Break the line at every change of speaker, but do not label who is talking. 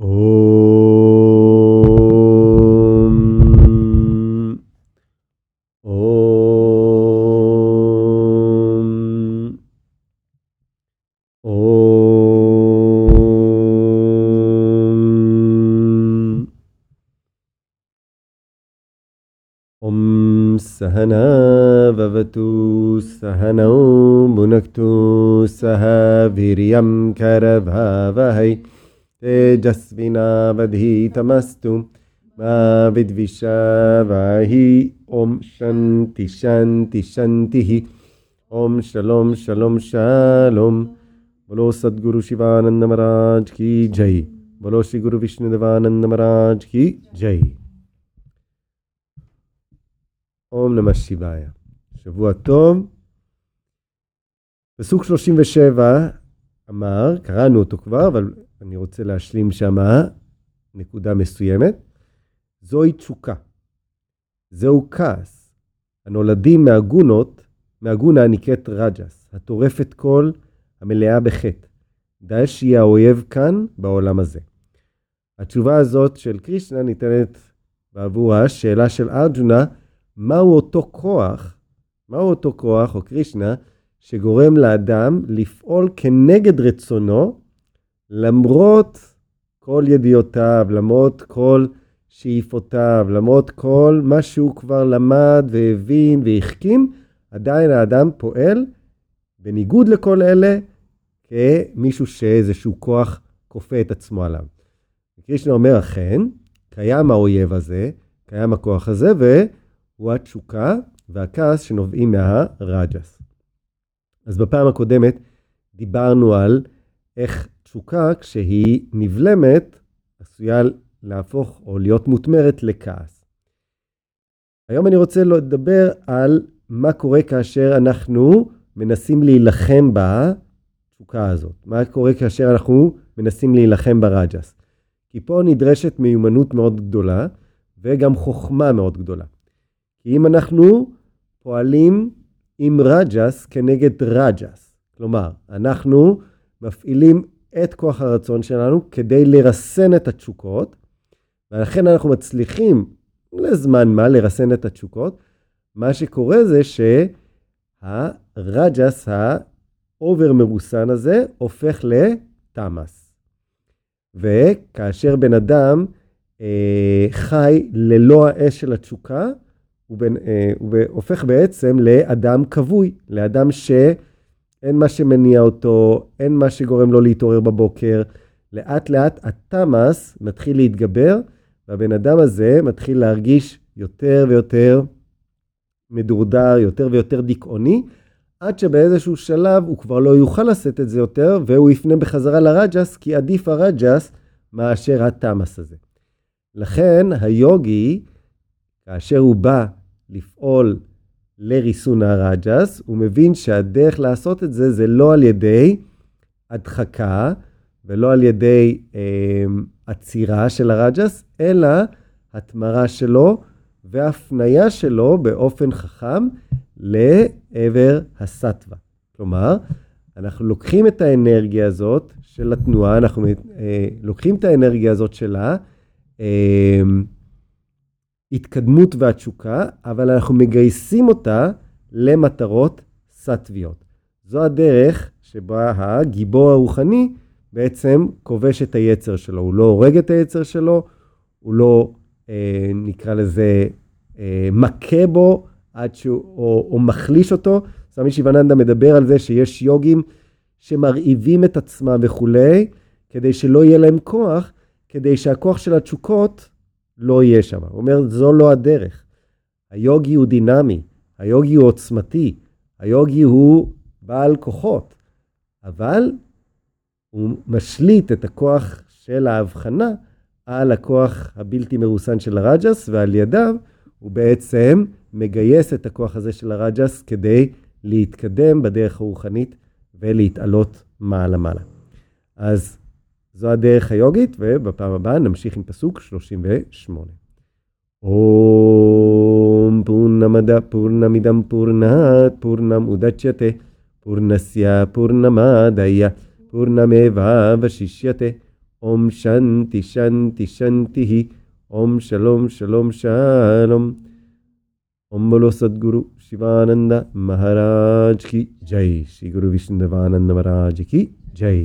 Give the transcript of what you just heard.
ॐ ॐ ॐ ॐ सहना भवतु सहनौ भुनक्तु सह वीर्यं करभावहै तेजस्विनावधीतमस्तु मा विद्विषावाहि ॐ शन्ति शन्ति शन्तिः ॐ शलों शलों शालों बोलो सद्गुरु शिवानंद महाराज की जय बोलो श्री गुरु विष्णुदेवानंद महाराज की जय אום נמא שיבאיה. שבוע טוב. פסוק 37 אמר, קראנו אותו כבר, אבל אני רוצה להשלים שמה נקודה מסוימת. זוהי תשוקה. זהו כעס. הנולדים מהגונות, מהגונה הנקראת רג'ס, הטורפת כל, המלאה בחטא. די שהיא האויב כאן, בעולם הזה. התשובה הזאת של קרישנה ניתנת בעבור השאלה של ארג'ונה, מהו אותו כוח, מהו אותו כוח, או קרישנה, שגורם לאדם לפעול כנגד רצונו, למרות כל ידיעותיו, למרות כל שאיפותיו, למרות כל מה שהוא כבר למד והבין והחכים, עדיין האדם פועל בניגוד לכל אלה, כמישהו שאיזשהו כוח כופה את עצמו עליו. קרישנה אומר, אכן, קיים האויב הזה, קיים הכוח הזה, ו... הוא התשוקה והכעס שנובעים מהרג'ס. אז בפעם הקודמת דיברנו על איך תשוקה, כשהיא נבלמת, עשויה להפוך או להיות מותמרת לכעס. היום אני רוצה לדבר על מה קורה כאשר אנחנו מנסים להילחם בתשוקה הזאת. מה קורה כאשר אנחנו מנסים להילחם ברג'ס. כי פה נדרשת מיומנות מאוד גדולה וגם חוכמה מאוד גדולה. כי אם אנחנו פועלים עם רג'ס כנגד רג'ס, כלומר, אנחנו מפעילים את כוח הרצון שלנו כדי לרסן את התשוקות, ולכן אנחנו מצליחים לזמן מה לרסן את התשוקות, מה שקורה זה שהרג'ס, ה over מרוסן הזה, הופך לתמאס. וכאשר בן אדם אה, חי ללא האש של התשוקה, הוא, בין, אה, הוא הופך בעצם לאדם כבוי, לאדם שאין מה שמניע אותו, אין מה שגורם לו להתעורר בבוקר. לאט לאט התמאס מתחיל להתגבר, והבן אדם הזה מתחיל להרגיש יותר ויותר מדורדר, יותר ויותר דיכאוני, עד שבאיזשהו שלב הוא כבר לא יוכל לשאת את זה יותר, והוא יפנה בחזרה לרג'ס, כי עדיף הרג'ס מאשר התמאס הזה. לכן היוגי, כאשר הוא בא לפעול לריסון הרג'ס, הוא מבין שהדרך לעשות את זה זה לא על ידי הדחקה ולא על ידי אה, עצירה של הרג'ס, אלא התמרה שלו והפנייה שלו באופן חכם לעבר הסטווה. כלומר, אנחנו לוקחים את האנרגיה הזאת של התנועה, אנחנו אה, לוקחים את האנרגיה הזאת שלה, אה, התקדמות והתשוקה, אבל אנחנו מגייסים אותה למטרות סטוויות. זו הדרך שבה הגיבור הרוחני בעצם כובש את היצר שלו. הוא לא הורג את היצר שלו, הוא לא, אה, נקרא לזה, אה, מכה בו עד שהוא, או, או מחליש אותו. סמי שיבננדה מדבר על זה שיש יוגים שמרעיבים את עצמם וכולי, כדי שלא יהיה להם כוח, כדי שהכוח של התשוקות לא יהיה שם. הוא אומר, זו לא הדרך. היוגי הוא דינמי, היוגי הוא עוצמתי, היוגי הוא בעל כוחות, אבל הוא משליט את הכוח של ההבחנה על הכוח הבלתי מרוסן של הרג'ס, ועל ידיו הוא בעצם מגייס את הכוח הזה של הרג'ס כדי להתקדם בדרך הרוחנית ולהתעלות מעלה-מעלה. אז זו הדרך היוגית, ובפעם הבאה נמשיך עם פסוק 38. אום פורנמדה פורנמידם פורנת פורנם אודצ'תה פורנסיה פורנמדיה פורנמבה ושישייתה ओम शांति शांति शांति ही ओम शलोम शलोम शालोम ओम बोलो सदगुरु शिवानंद महाराज की जय श्री गुरु विष्णुदेवानंद महाराज की जय